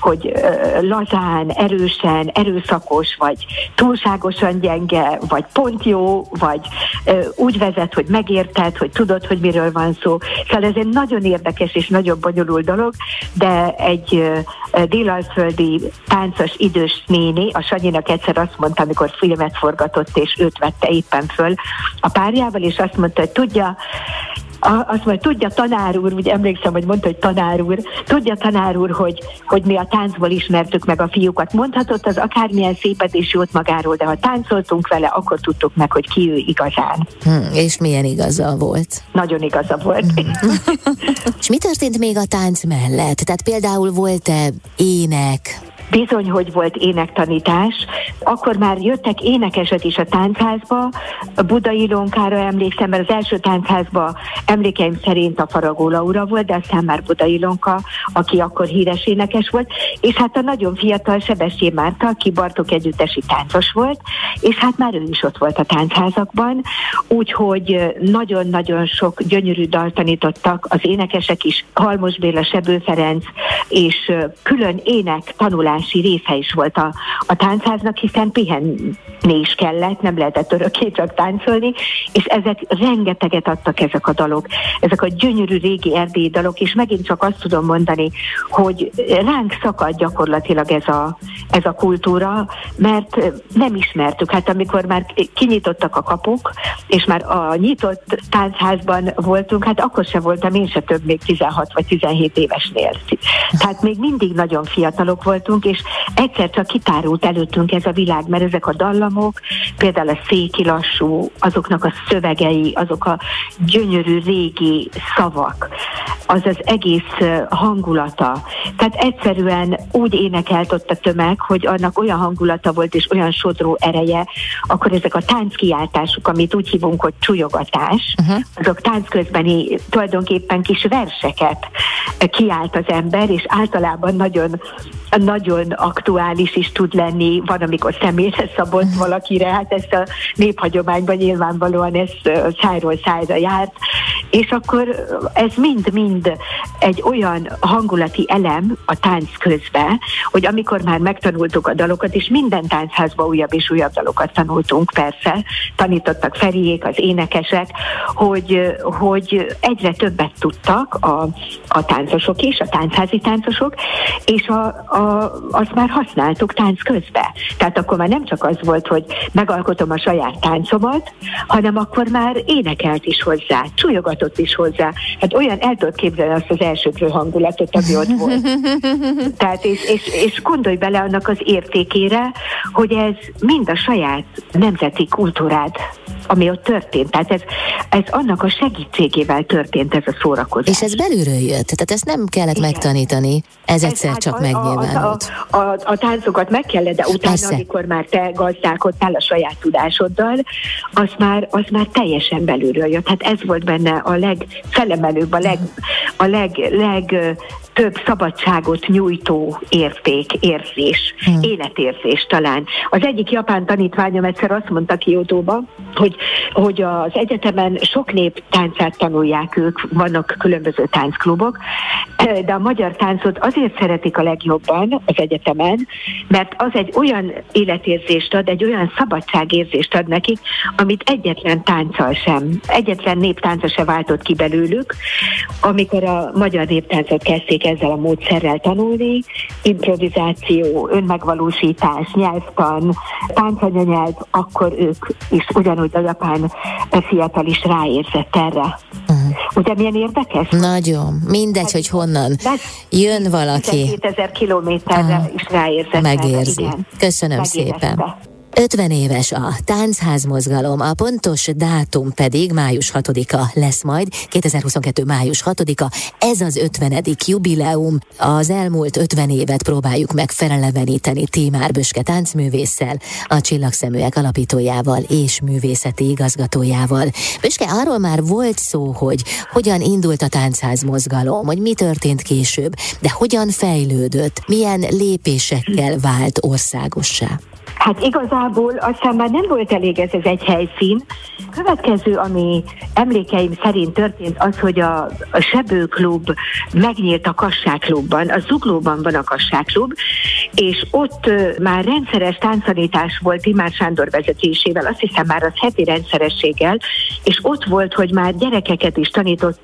hogy lazán, erős, erősen, erőszakos, vagy túlságosan gyenge, vagy pont jó, vagy ö, úgy vezet, hogy megérted, hogy tudod, hogy miről van szó. Szóval ez egy nagyon érdekes és nagyon bonyolult dolog, de egy délalföldi táncos idős néni, a Sanyinak egyszer azt mondta, amikor filmet forgatott, és őt vette éppen föl a párjával, és azt mondta, hogy tudja, azt majd tudja tanár úr, ugye emlékszem, hogy mondta, hogy tanár úr, tudja tanár úr, hogy, hogy mi a táncból ismertük meg a fiúkat. Mondhatott az akármilyen szépet és jót magáról, de ha táncoltunk vele, akkor tudtuk meg, hogy ki ő igazán. Hmm, és milyen igaza volt? Nagyon igaza volt. Hmm. és mi történt még a tánc mellett? Tehát például volt-e ének, Bizony, hogy volt énektanítás. Akkor már jöttek énekesek is a táncházba. A Budai Lonkára emlékszem, mert az első táncházba emlékeim szerint a Faragó Laura volt, de aztán már Budai Lonka, aki akkor híres énekes volt. És hát a nagyon fiatal Sebestyén Márta, aki Bartok együttesi táncos volt, és hát már ő is ott volt a táncházakban. Úgyhogy nagyon-nagyon sok gyönyörű dalt tanítottak az énekesek is, Halmos Béla, Sebő Ferenc, és külön ének tanulás tanulási része is volt a, a táncháznak, hiszen pihenni is kellett, nem lehetett örökké csak táncolni, és ezek rengeteget adtak ezek a dalok, ezek a gyönyörű régi erdélyi dalok, és megint csak azt tudom mondani, hogy ránk szakad gyakorlatilag ez a, ez a kultúra, mert nem ismertük. Hát amikor már kinyitottak a kapuk, és már a nyitott táncházban voltunk, hát akkor se voltam én se több még 16 vagy 17 évesnél. Tehát még mindig nagyon fiatalok voltunk, és egyszer csak kitárult előttünk ez a világ, mert ezek a dallamok, például a széki lassú, azoknak a szövegei, azok a gyönyörű régi szavak, az az egész hangulata. Tehát egyszerűen úgy énekelt ott a tömeg, hogy annak olyan hangulata volt és olyan sodró ereje, akkor ezek a tánckiáltások, amit úgy hívunk, hogy csúlyogatás, uh-huh. azok tánc közbeni tulajdonképpen kis verseket kiált az ember, és általában nagyon, nagyon aktuális is tud lenni, van, amikor személyre szabott valakire, hát ezt a néphagyományban nyilvánvalóan ez szájról szájra járt, és akkor ez mind-mind egy olyan hangulati elem a tánc közben, hogy amikor már megtanultuk a dalokat, és minden táncházba újabb és újabb dalokat tanultunk, persze, tanítottak Feriék, az énekesek, hogy, hogy egyre többet tudtak a, a táncosok is, a tánchazi táncosok, és a, a, azt már használtuk tánc közben. Tehát akkor már nem csak az volt, hogy megalkotom a saját táncomat, hanem akkor már énekelt is hozzá, csúlyogatott is hozzá. Hát olyan el tudod képzelni azt az elsőprő hangulatot, ami ott volt. Tehát és, és, és gondolj bele annak az értékére, hogy ez mind a saját nemzeti kultúrád ami ott történt. Tehát ez, ez annak a segítségével történt ez a szórakozás. És ez belülről jött, tehát ezt nem kellett Igen. megtanítani, ez, ez egyszer hát csak a, megnyilvánult. A, a, a, a táncokat meg kellett, de utána, Persze. amikor már te gazdálkodtál a saját tudásoddal, az már, az már teljesen belülről jött. Hát ez volt benne a legfelemelőbb, a leg, a leg, leg több szabadságot nyújtó érték, érzés, hmm. életérzés talán. Az egyik japán tanítványom egyszer azt mondta Kiotóba, hogy, hogy az egyetemen sok nép táncát tanulják ők, vannak különböző táncklubok, de a magyar táncot azért szeretik a legjobban az egyetemen, mert az egy olyan életérzést ad, egy olyan szabadságérzést ad nekik, amit egyetlen tánccal sem, egyetlen néptánca se váltott ki belőlük. Amikor a magyar néptáncot kezdték ezzel a módszerrel tanulni, improvizáció, önmegvalósítás, nyelvtan, táncanyanyelv, akkor ők is ugyanúgy a japán fiatal is ráérzett erre. Uh-huh. Ugye milyen érdekes? Nagyon. Mindegy, hát, hogy honnan jön valaki. 2000 kilométerre uh, is ráérzett. Megérzi. Erre, igen. Köszönöm Megérezte. szépen. 50 éves a Táncház mozgalom, a pontos dátum pedig május 6-a lesz majd, 2022. május 6-a. Ez az 50. jubileum. Az elmúlt 50 évet próbáljuk meg feleleveníteni Tímár Böske táncművésszel, a Csillagszeműek alapítójával és művészeti igazgatójával. Böske, arról már volt szó, hogy hogyan indult a Táncház mozgalom, hogy mi történt később, de hogyan fejlődött, milyen lépésekkel vált országossá. Hát igazából aztán már nem volt elég ez az egy helyszín. Következő, ami emlékeim szerint történt, az, hogy a, a Sebőklub megnyílt a Kassáklubban, a Zuglóban van a Kassáklub, és ott már rendszeres tánctanítás volt Timár Sándor vezetésével, azt hiszem már az heti rendszerességgel, és ott volt, hogy már gyerekeket is tanított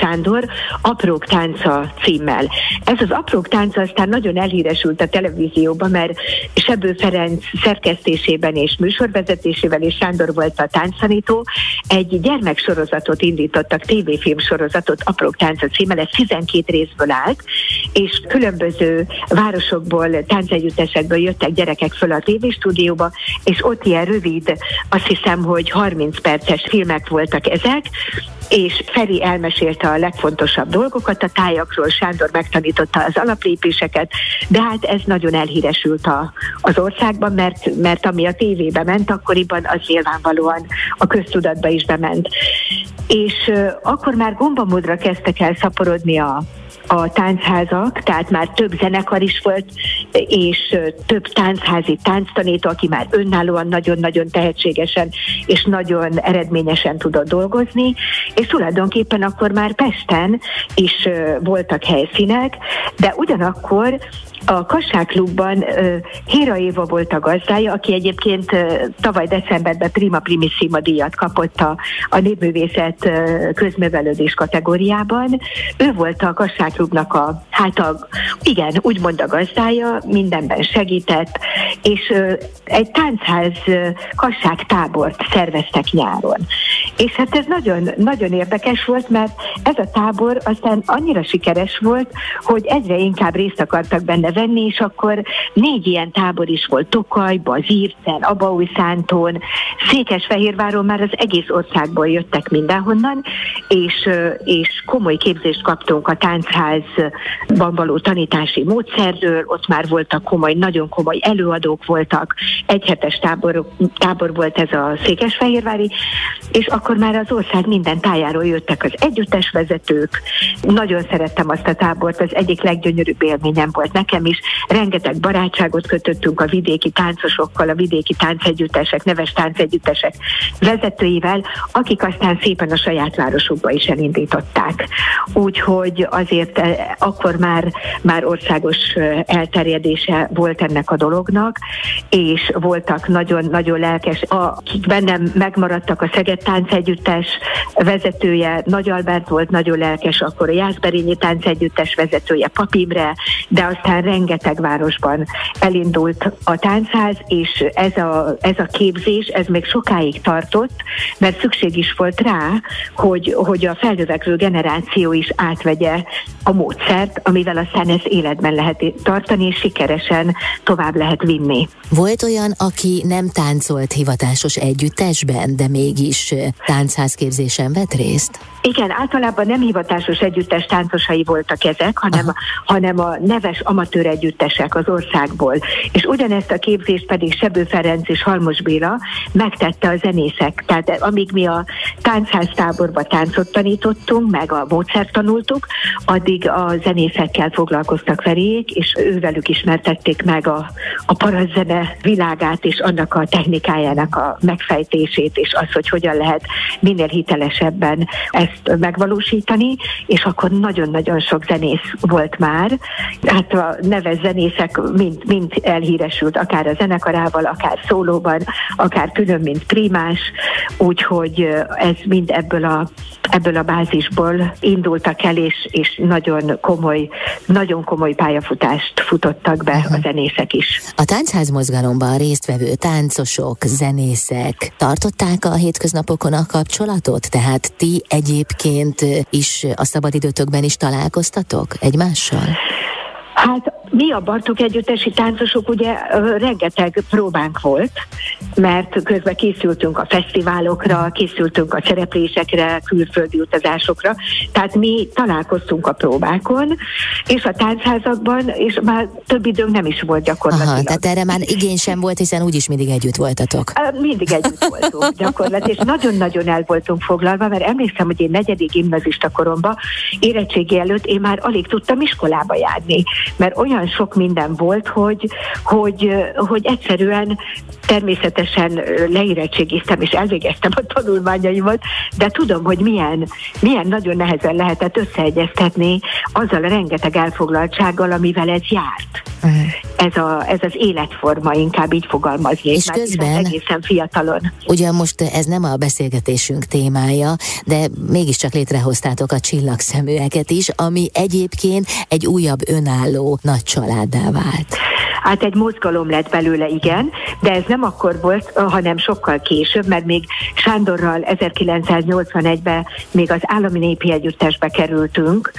Sándor Aprók tánca címmel. Ez az Aprók tánca aztán nagyon elhíresült a televízióban, mert Sebő Ferenc szerkesztésében és műsorvezetésével és Sándor volt a tánctanító, egy gyermeksorozatot indítottak, tévéfilm sorozatot, Aprók tánca címmel, ez 12 részből állt, és különböző városokból, táncegyüttesekből jöttek gyerekek föl a tévéstúdióba, és ott ilyen rövid, azt hiszem, hogy 30 perces filmek voltak ezek, és Feri elmesélte a legfontosabb dolgokat a tájakról, Sándor megtanította az alaplépéseket, de hát ez nagyon elhíresült a, az országban, mert, mert ami a tévébe ment, akkoriban az nyilvánvalóan a köztudatba is bement. És uh, akkor már gombamódra kezdtek el szaporodni a, a táncházak, tehát már több zenekar is volt, és több táncházi tánctanító, aki már önállóan nagyon-nagyon tehetségesen és nagyon eredményesen tudott dolgozni, és tulajdonképpen akkor már Pesten is voltak helyszínek, de ugyanakkor a Kassák Klubban uh, Héra Éva volt a gazdája, aki egyébként uh, tavaly decemberben Prima Primissima díjat kapott a, a népművészet uh, közművelődés kategóriában. Ő volt a Kassák Klubnak a, hát a, igen, úgymond a gazdája, mindenben segített, és uh, egy táncház uh, Kassák tábort szerveztek nyáron. És hát ez nagyon, nagyon érdekes volt, mert ez a tábor aztán annyira sikeres volt, hogy egyre inkább részt akartak benne venni, és akkor négy ilyen tábor is volt. Tokajban, Zírcen, Abaújszántón, Székesfehérváron már az egész országból jöttek mindenhonnan, és, és komoly képzést kaptunk a táncházban való tanítási módszerről, ott már voltak komoly, nagyon komoly előadók voltak, egyhetes tábor, tábor volt ez a Székesfehérvári, és akkor már az ország minden tájáról jöttek az együttes vezetők. Nagyon szerettem azt a tábort, az egyik leggyönyörűbb élményem volt nekem is. Rengeteg barátságot kötöttünk a vidéki táncosokkal, a vidéki táncegyüttesek, neves táncegyüttesek vezetőivel, akik aztán szépen a saját városukba is elindították. Úgyhogy azért eh, akkor már, már országos eh, elterjedése volt ennek a dolognak, és voltak nagyon-nagyon lelkes, akik bennem megmaradtak a Szeged táncegyüttes vezetője, Nagy Albert volt nagyon lelkes, akkor a Jászberényi táncegyüttes vezetője Papimre, de aztán rengeteg városban elindult a táncház, és ez a, ez a képzés, ez még sokáig tartott, mert szükség is volt rá, hogy, hogy a felnövekvő generáció is átvegye a módszert, amivel aztán ezt életben lehet tartani, és sikeresen tovább lehet vinni. Volt olyan, aki nem táncolt hivatásos együttesben, de mégis táncházképzésen vett részt? Igen, általában nem hivatásos együttes táncosai voltak ezek, hanem, hanem a neves amatőr együttesek az országból. És ugyanezt a képzést pedig Sebő Ferenc és Halmos Béla megtette a zenészek. Tehát amíg mi a táncháztáborba táncot tanítottunk, meg a módszert tanultuk, addig a zenészekkel foglalkoztak verék, és ővelük ismertették meg a, a parazzene világát és annak a technikájának a megfejtését, és az, hogy hogyan lehet minél hitelesebben ezt megvalósítani, és akkor nagyon-nagyon sok zenész volt már. Hát a neves zenészek mind, mind elhíresült, akár a zenekarával, akár szólóban, akár külön, mint primás, úgyhogy ez mind ebből a, ebből a bázisból indultak el, és, és nagyon komoly, nagyon komoly pályafutást futottak be uh-huh. a zenészek is. A táncház mozgalomban résztvevő táncosok, zenészek tartották a hétköznapokon a kapcsolatot? Tehát ti egyéb egyébként is a szabadidőtökben is találkoztatok egymással? Hát mi a Bartók Együttesi táncosok ugye rengeteg próbánk volt, mert közben készültünk a fesztiválokra, készültünk a szereplésekre, külföldi utazásokra, tehát mi találkoztunk a próbákon, és a táncházakban, és már több időnk nem is volt gyakorlatilag. Aha, tehát erre már igény sem volt, hiszen úgyis mindig együtt voltatok. Mindig együtt voltunk gyakorlatilag, és nagyon-nagyon el voltunk foglalva, mert emlékszem, hogy én negyedik gimnazista koromban, érettségi előtt én már alig tudtam iskolába járni, mert olyan sok minden volt, hogy, hogy, hogy egyszerűen természetesen leérettségiztem és elvégeztem a tanulmányaimat, de tudom, hogy milyen, milyen nagyon nehezen lehetett összeegyeztetni azzal a rengeteg elfoglaltsággal, amivel ez járt. Uh-huh. Ez, a, ez az életforma, inkább így fogalmazni. És közben egészen fiatalon. Ugyan most ez nem a beszélgetésünk témája, de mégiscsak létrehoztátok a csillagszeműeket is, ami egyébként egy újabb önálló nagy családdá vált. Hát egy mozgalom lett belőle, igen, de ez nem akkor volt, hanem sokkal később, mert még Sándorral 1981-ben még az Állami Népi Együttesbe kerültünk.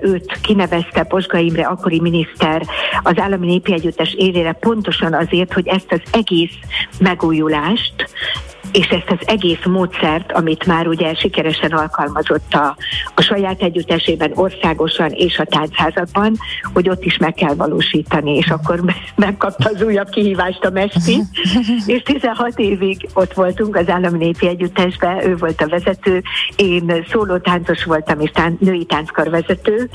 Őt kinevezte Posga Imre, akkori miniszter az Állami Népi Együttes élére pontosan azért, hogy ezt az egész megújulást és ezt az egész módszert, amit már ugye sikeresen alkalmazott a, a saját együttesében, országosan és a táncházakban, hogy ott is meg kell valósítani, és akkor megkapta az újabb kihívást a Mesti, és 16 évig ott voltunk az Állami Népi Együttesben, ő volt a vezető, én szóló táncos voltam, és tán, női tánckar vezető,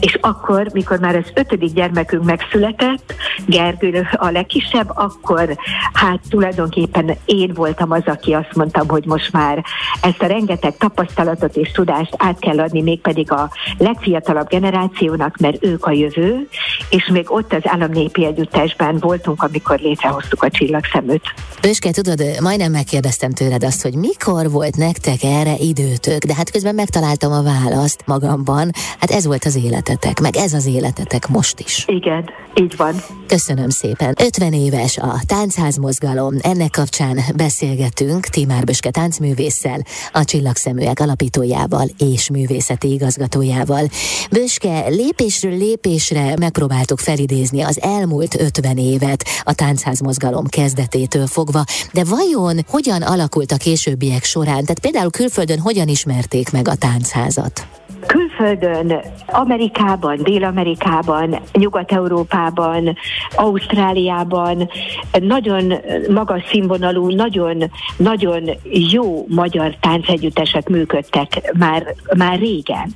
és akkor, mikor már az ötödik gyermekünk megszületett, Gergő a legkisebb, akkor hát tulajdonképpen én voltam az, aki azt mondtam, hogy most már ezt a rengeteg tapasztalatot és tudást át kell adni mégpedig a legfiatalabb generációnak, mert ők a jövő, és még ott az államnépi együttesben voltunk, amikor létrehoztuk a csillagszeműt. Böske, tudod, majdnem megkérdeztem tőled azt, hogy mikor volt nektek erre időtök, de hát közben megtaláltam a választ magamban. Hát ez volt az életetek, meg ez az életetek most is. Igen, így van. Köszönöm szépen. 50 éves a táncházmozgalom, ennek kapcsán beszélgetünk Timár Böske táncművésszel, a Csillagszeműek alapítójával és művészeti igazgatójával. Böske, lépésről lépésre megpróbáltuk felidézni az elmúlt 50 évet a táncházmozgalom kezdetétől fogva, de vajon hogyan alakult a későbbiek során? Tehát például külföldön hogyan ismerték meg a táncházat? Külföldön, Amerikában, Dél-Amerikában, Nyugat-Európában, Ausztráliában nagyon magas színvonalú, nagyon, nagyon jó magyar táncegyüttesek működtek már, már régen.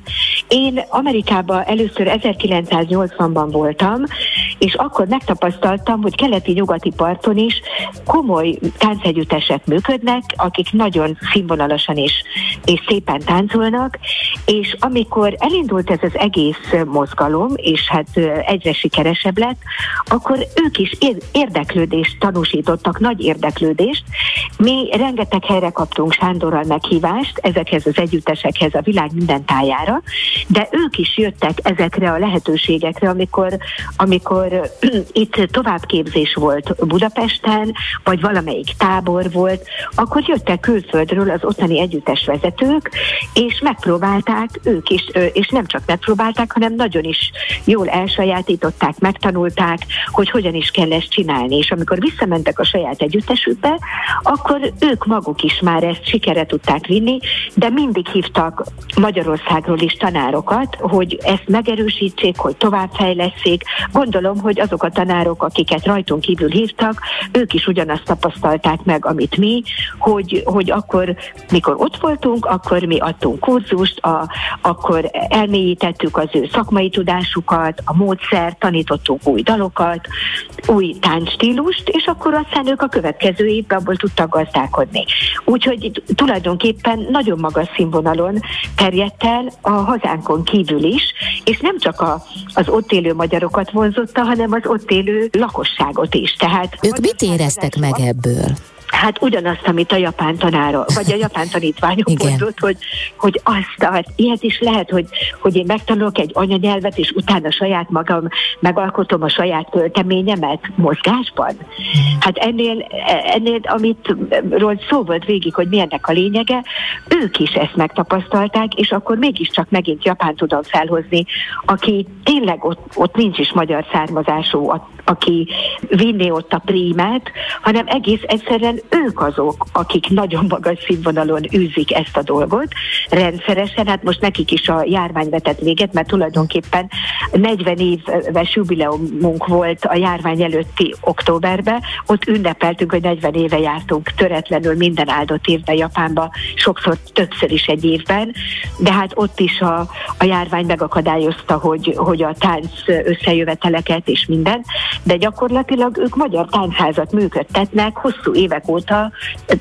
Én Amerikában először 1980-ban voltam, és akkor megtapasztaltam, hogy keleti-nyugati parton is komoly táncegyüttesek működnek, akik nagyon színvonalasan és, és szépen táncolnak, és amikor elindult ez az egész mozgalom, és hát egyre sikeresebb lett, akkor ők is érdeklődést tanúsítottak, nagy érdeklődést. Mi rengeteg helyre kaptunk Sándorral meghívást ezekhez az együttesekhez a világ minden tájára, de ők is jöttek ezekre a lehetőségekre, amikor, amikor itt továbbképzés volt Budapesten, vagy valamelyik tábor volt, akkor jöttek külföldről az ottani együttes vezetők, és megpróbálták ők is, és nem csak megpróbálták, hanem nagyon is jól elsajátították, megtanulták, hogy hogyan is kell ezt csinálni. És amikor visszamentek a saját együttesükbe, akkor ők maguk is már ezt sikere tudták vinni, de mindig hívtak Magyarországról is tanárokat, hogy ezt megerősítsék, hogy továbbfejleszék. Gondolom, hogy azok a tanárok, akiket rajtunk kívül hívtak, ők is ugyanazt tapasztalták meg, amit mi, hogy, hogy akkor, mikor ott voltunk, akkor mi adtunk kurzust, a, akkor elmélyítettük az ő szakmai tudásukat, a módszer, tanítottunk új dalokat, új táncstílust, és akkor aztán ők a következő évben abból tudtak gazdálkodni. Úgyhogy tulajdonképpen nagyon magas színvonalon terjedt el a hazánkon kívül is, és nem csak a, az ott élő magyarokat vonzotta, hanem az ott élő lakosságot is. Tehát ők mit éreztek meg ebből? Hát ugyanazt, amit a japán tanára, vagy a japán tanítványok mondott, hogy, hogy azt, hát ilyet is lehet, hogy, hogy én megtanulok egy anyanyelvet, és utána saját magam megalkotom a saját költeményemet mozgásban. Hát ennél, ennél amit ról szó volt végig, hogy milyennek a lényege, ők is ezt megtapasztalták, és akkor mégiscsak megint Japán tudom felhozni, aki tényleg ott, ott nincs is magyar származású, aki vinné ott a prímet, hanem egész egyszerűen hiszen ők azok, akik nagyon magas színvonalon űzik ezt a dolgot rendszeresen, hát most nekik is a járvány vetett véget, mert tulajdonképpen 40 éves jubileumunk volt a járvány előtti októberben, ott ünnepeltünk, hogy 40 éve jártunk töretlenül minden áldott évben Japánba, sokszor többször is egy évben, de hát ott is a, a járvány megakadályozta, hogy, hogy a tánc összejöveteleket és minden, de gyakorlatilag ők magyar táncházat működtetnek hosszú évek óta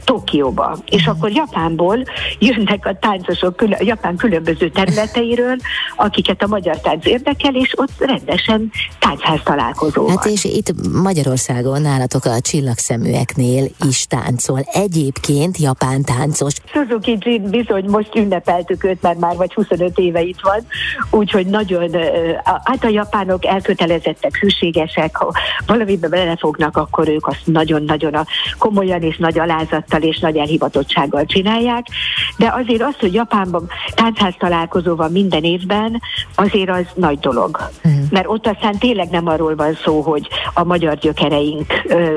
Tokióba. És akkor Japánból jönnek a táncosok külön, Japán különböző területeiről, akiket a magyar tánc érdekel, és ott rendesen táncház találkozó Hát és itt Magyarországon nálatok a csillagszeműeknél is táncol. Egyébként japán táncos. Suzuki Jin bizony most ünnepeltük őt, mert már vagy 25 éve itt van, úgyhogy nagyon, hát a japánok elkötelezettek, hűségesek, ha valamiben belefognak, akkor ők azt nagyon-nagyon komolyan és nagy alázattal és nagy elhivatottsággal csinálják, de azért az, hogy Japánban táncház találkozó van minden évben, azért az nagy dolog. Mm. Mert ott aztán tényleg nem arról van szó, hogy a magyar gyökereink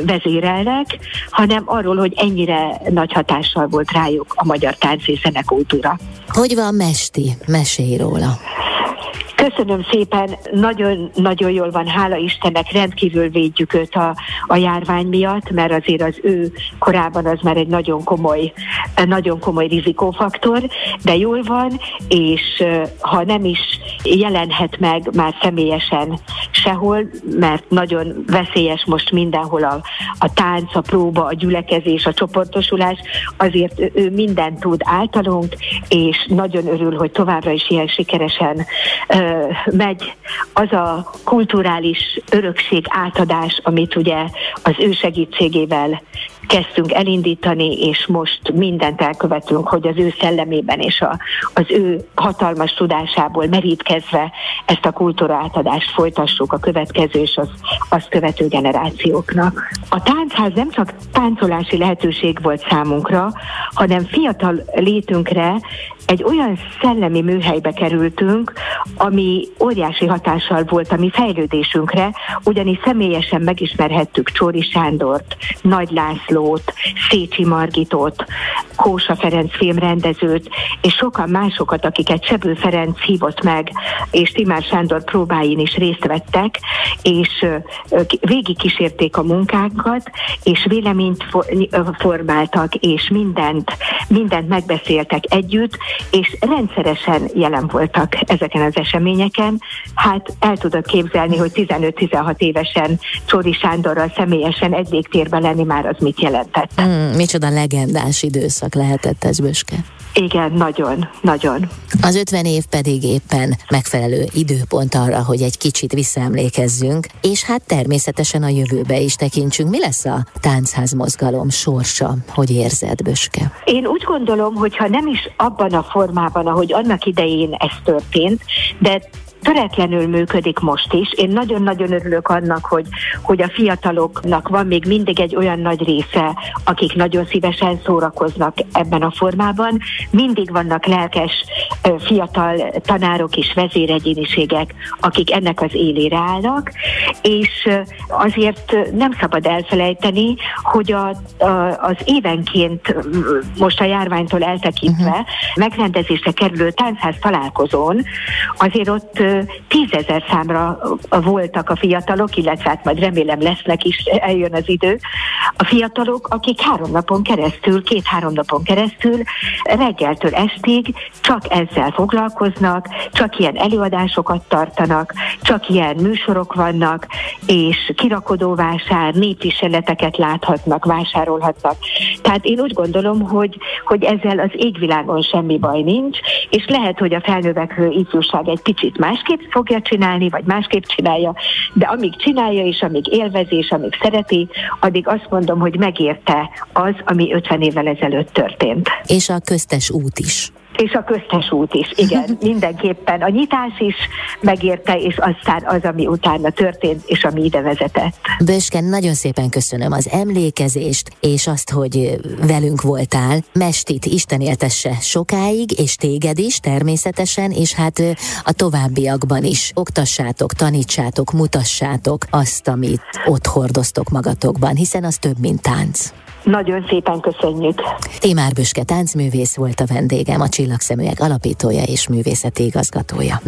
vezérelnek, hanem arról, hogy ennyire nagy hatással volt rájuk a magyar tánc és zenekultúra. Hogy van Mesti? Mesélj róla. Köszönöm szépen, nagyon-nagyon jól van, hála Istennek, rendkívül védjük őt a, a járvány miatt, mert azért az ő korában az már egy nagyon komoly, nagyon komoly rizikófaktor, de jól van, és ha nem is jelenhet meg már személyesen sehol, mert nagyon veszélyes most mindenhol a, a tánc, a próba, a gyülekezés, a csoportosulás, azért ő mindent tud általunk, és nagyon örül, hogy továbbra is ilyen sikeresen megy az a kulturális örökség átadás, amit ugye az ő segítségével kezdtünk elindítani, és most mindent elkövetünk, hogy az ő szellemében és a, az ő hatalmas tudásából merítkezve ezt a kultúra átadást folytassuk a következő és az, azt követő generációknak. A táncház nem csak táncolási lehetőség volt számunkra, hanem fiatal létünkre egy olyan szellemi műhelybe kerültünk, ami óriási hatással volt a mi fejlődésünkre, ugyanis személyesen megismerhettük Csóri Sándort, Nagy Lászlót, Szécsi Margitot, Kósa Ferenc filmrendezőt, és sokan másokat, akiket Sebő Ferenc hívott meg, és Timár Sándor próbáin is részt vettek, és végigkísérték a munkánkat, és véleményt formáltak, és mindent, mindent megbeszéltek együtt, és rendszeresen jelen voltak ezeken az eseményeken. Hát el tudod képzelni, hogy 15-16 évesen Csóri Sándorral személyesen egy légtérben lenni már az mit jelentett. Mm, micsoda legendás időszak lehetett ez, Böske. Igen, nagyon, nagyon. Az 50 év pedig éppen megfelelő időpont arra, hogy egy kicsit visszaemlékezzünk, és hát természetesen a jövőbe is tekintsünk. Mi lesz a táncház mozgalom sorsa? Hogy érzed, Böske? Én úgy gondolom, hogy ha nem is abban a formában, ahogy annak idején ez történt, de töretlenül működik most is. Én nagyon-nagyon örülök annak, hogy, hogy a fiataloknak van még mindig egy olyan nagy része, akik nagyon szívesen szórakoznak ebben a formában. Mindig vannak lelkes fiatal tanárok és vezéregyéniségek, akik ennek az élére állnak, és azért nem szabad elfelejteni, hogy a, a, az évenként most a járványtól eltekintve uh-huh. megrendezésre kerülő táncház találkozón azért ott tízezer számra voltak a fiatalok, illetve hát majd remélem lesznek is, eljön az idő, a fiatalok, akik három napon keresztül, két-három napon keresztül reggeltől estig csak ezzel foglalkoznak, csak ilyen előadásokat tartanak, csak ilyen műsorok vannak, és kirakodóvásár, népviseleteket láthatnak, vásárolhatnak. Tehát én úgy gondolom, hogy, hogy ezzel az égvilágon semmi baj nincs, és lehet, hogy a felnövekvő ifjúság egy picit más másképp fogja csinálni, vagy másképp csinálja, de amíg csinálja, és amíg élvezi, és amíg szereti, addig azt mondom, hogy megérte az, ami 50 évvel ezelőtt történt. És a köztes út is. És a köztes út is, igen, mindenképpen. A nyitás is megérte, és aztán az, ami utána történt, és ami ide vezetett. Bösken, nagyon szépen köszönöm az emlékezést, és azt, hogy velünk voltál. Mestit Isten éltesse sokáig, és téged is természetesen, és hát a továbbiakban is oktassátok, tanítsátok, mutassátok azt, amit ott hordoztok magatokban, hiszen az több, mint tánc. Nagyon szépen köszönjük. Timár Büske táncművész volt a vendégem, a Csillagszeműek alapítója és művészeti igazgatója.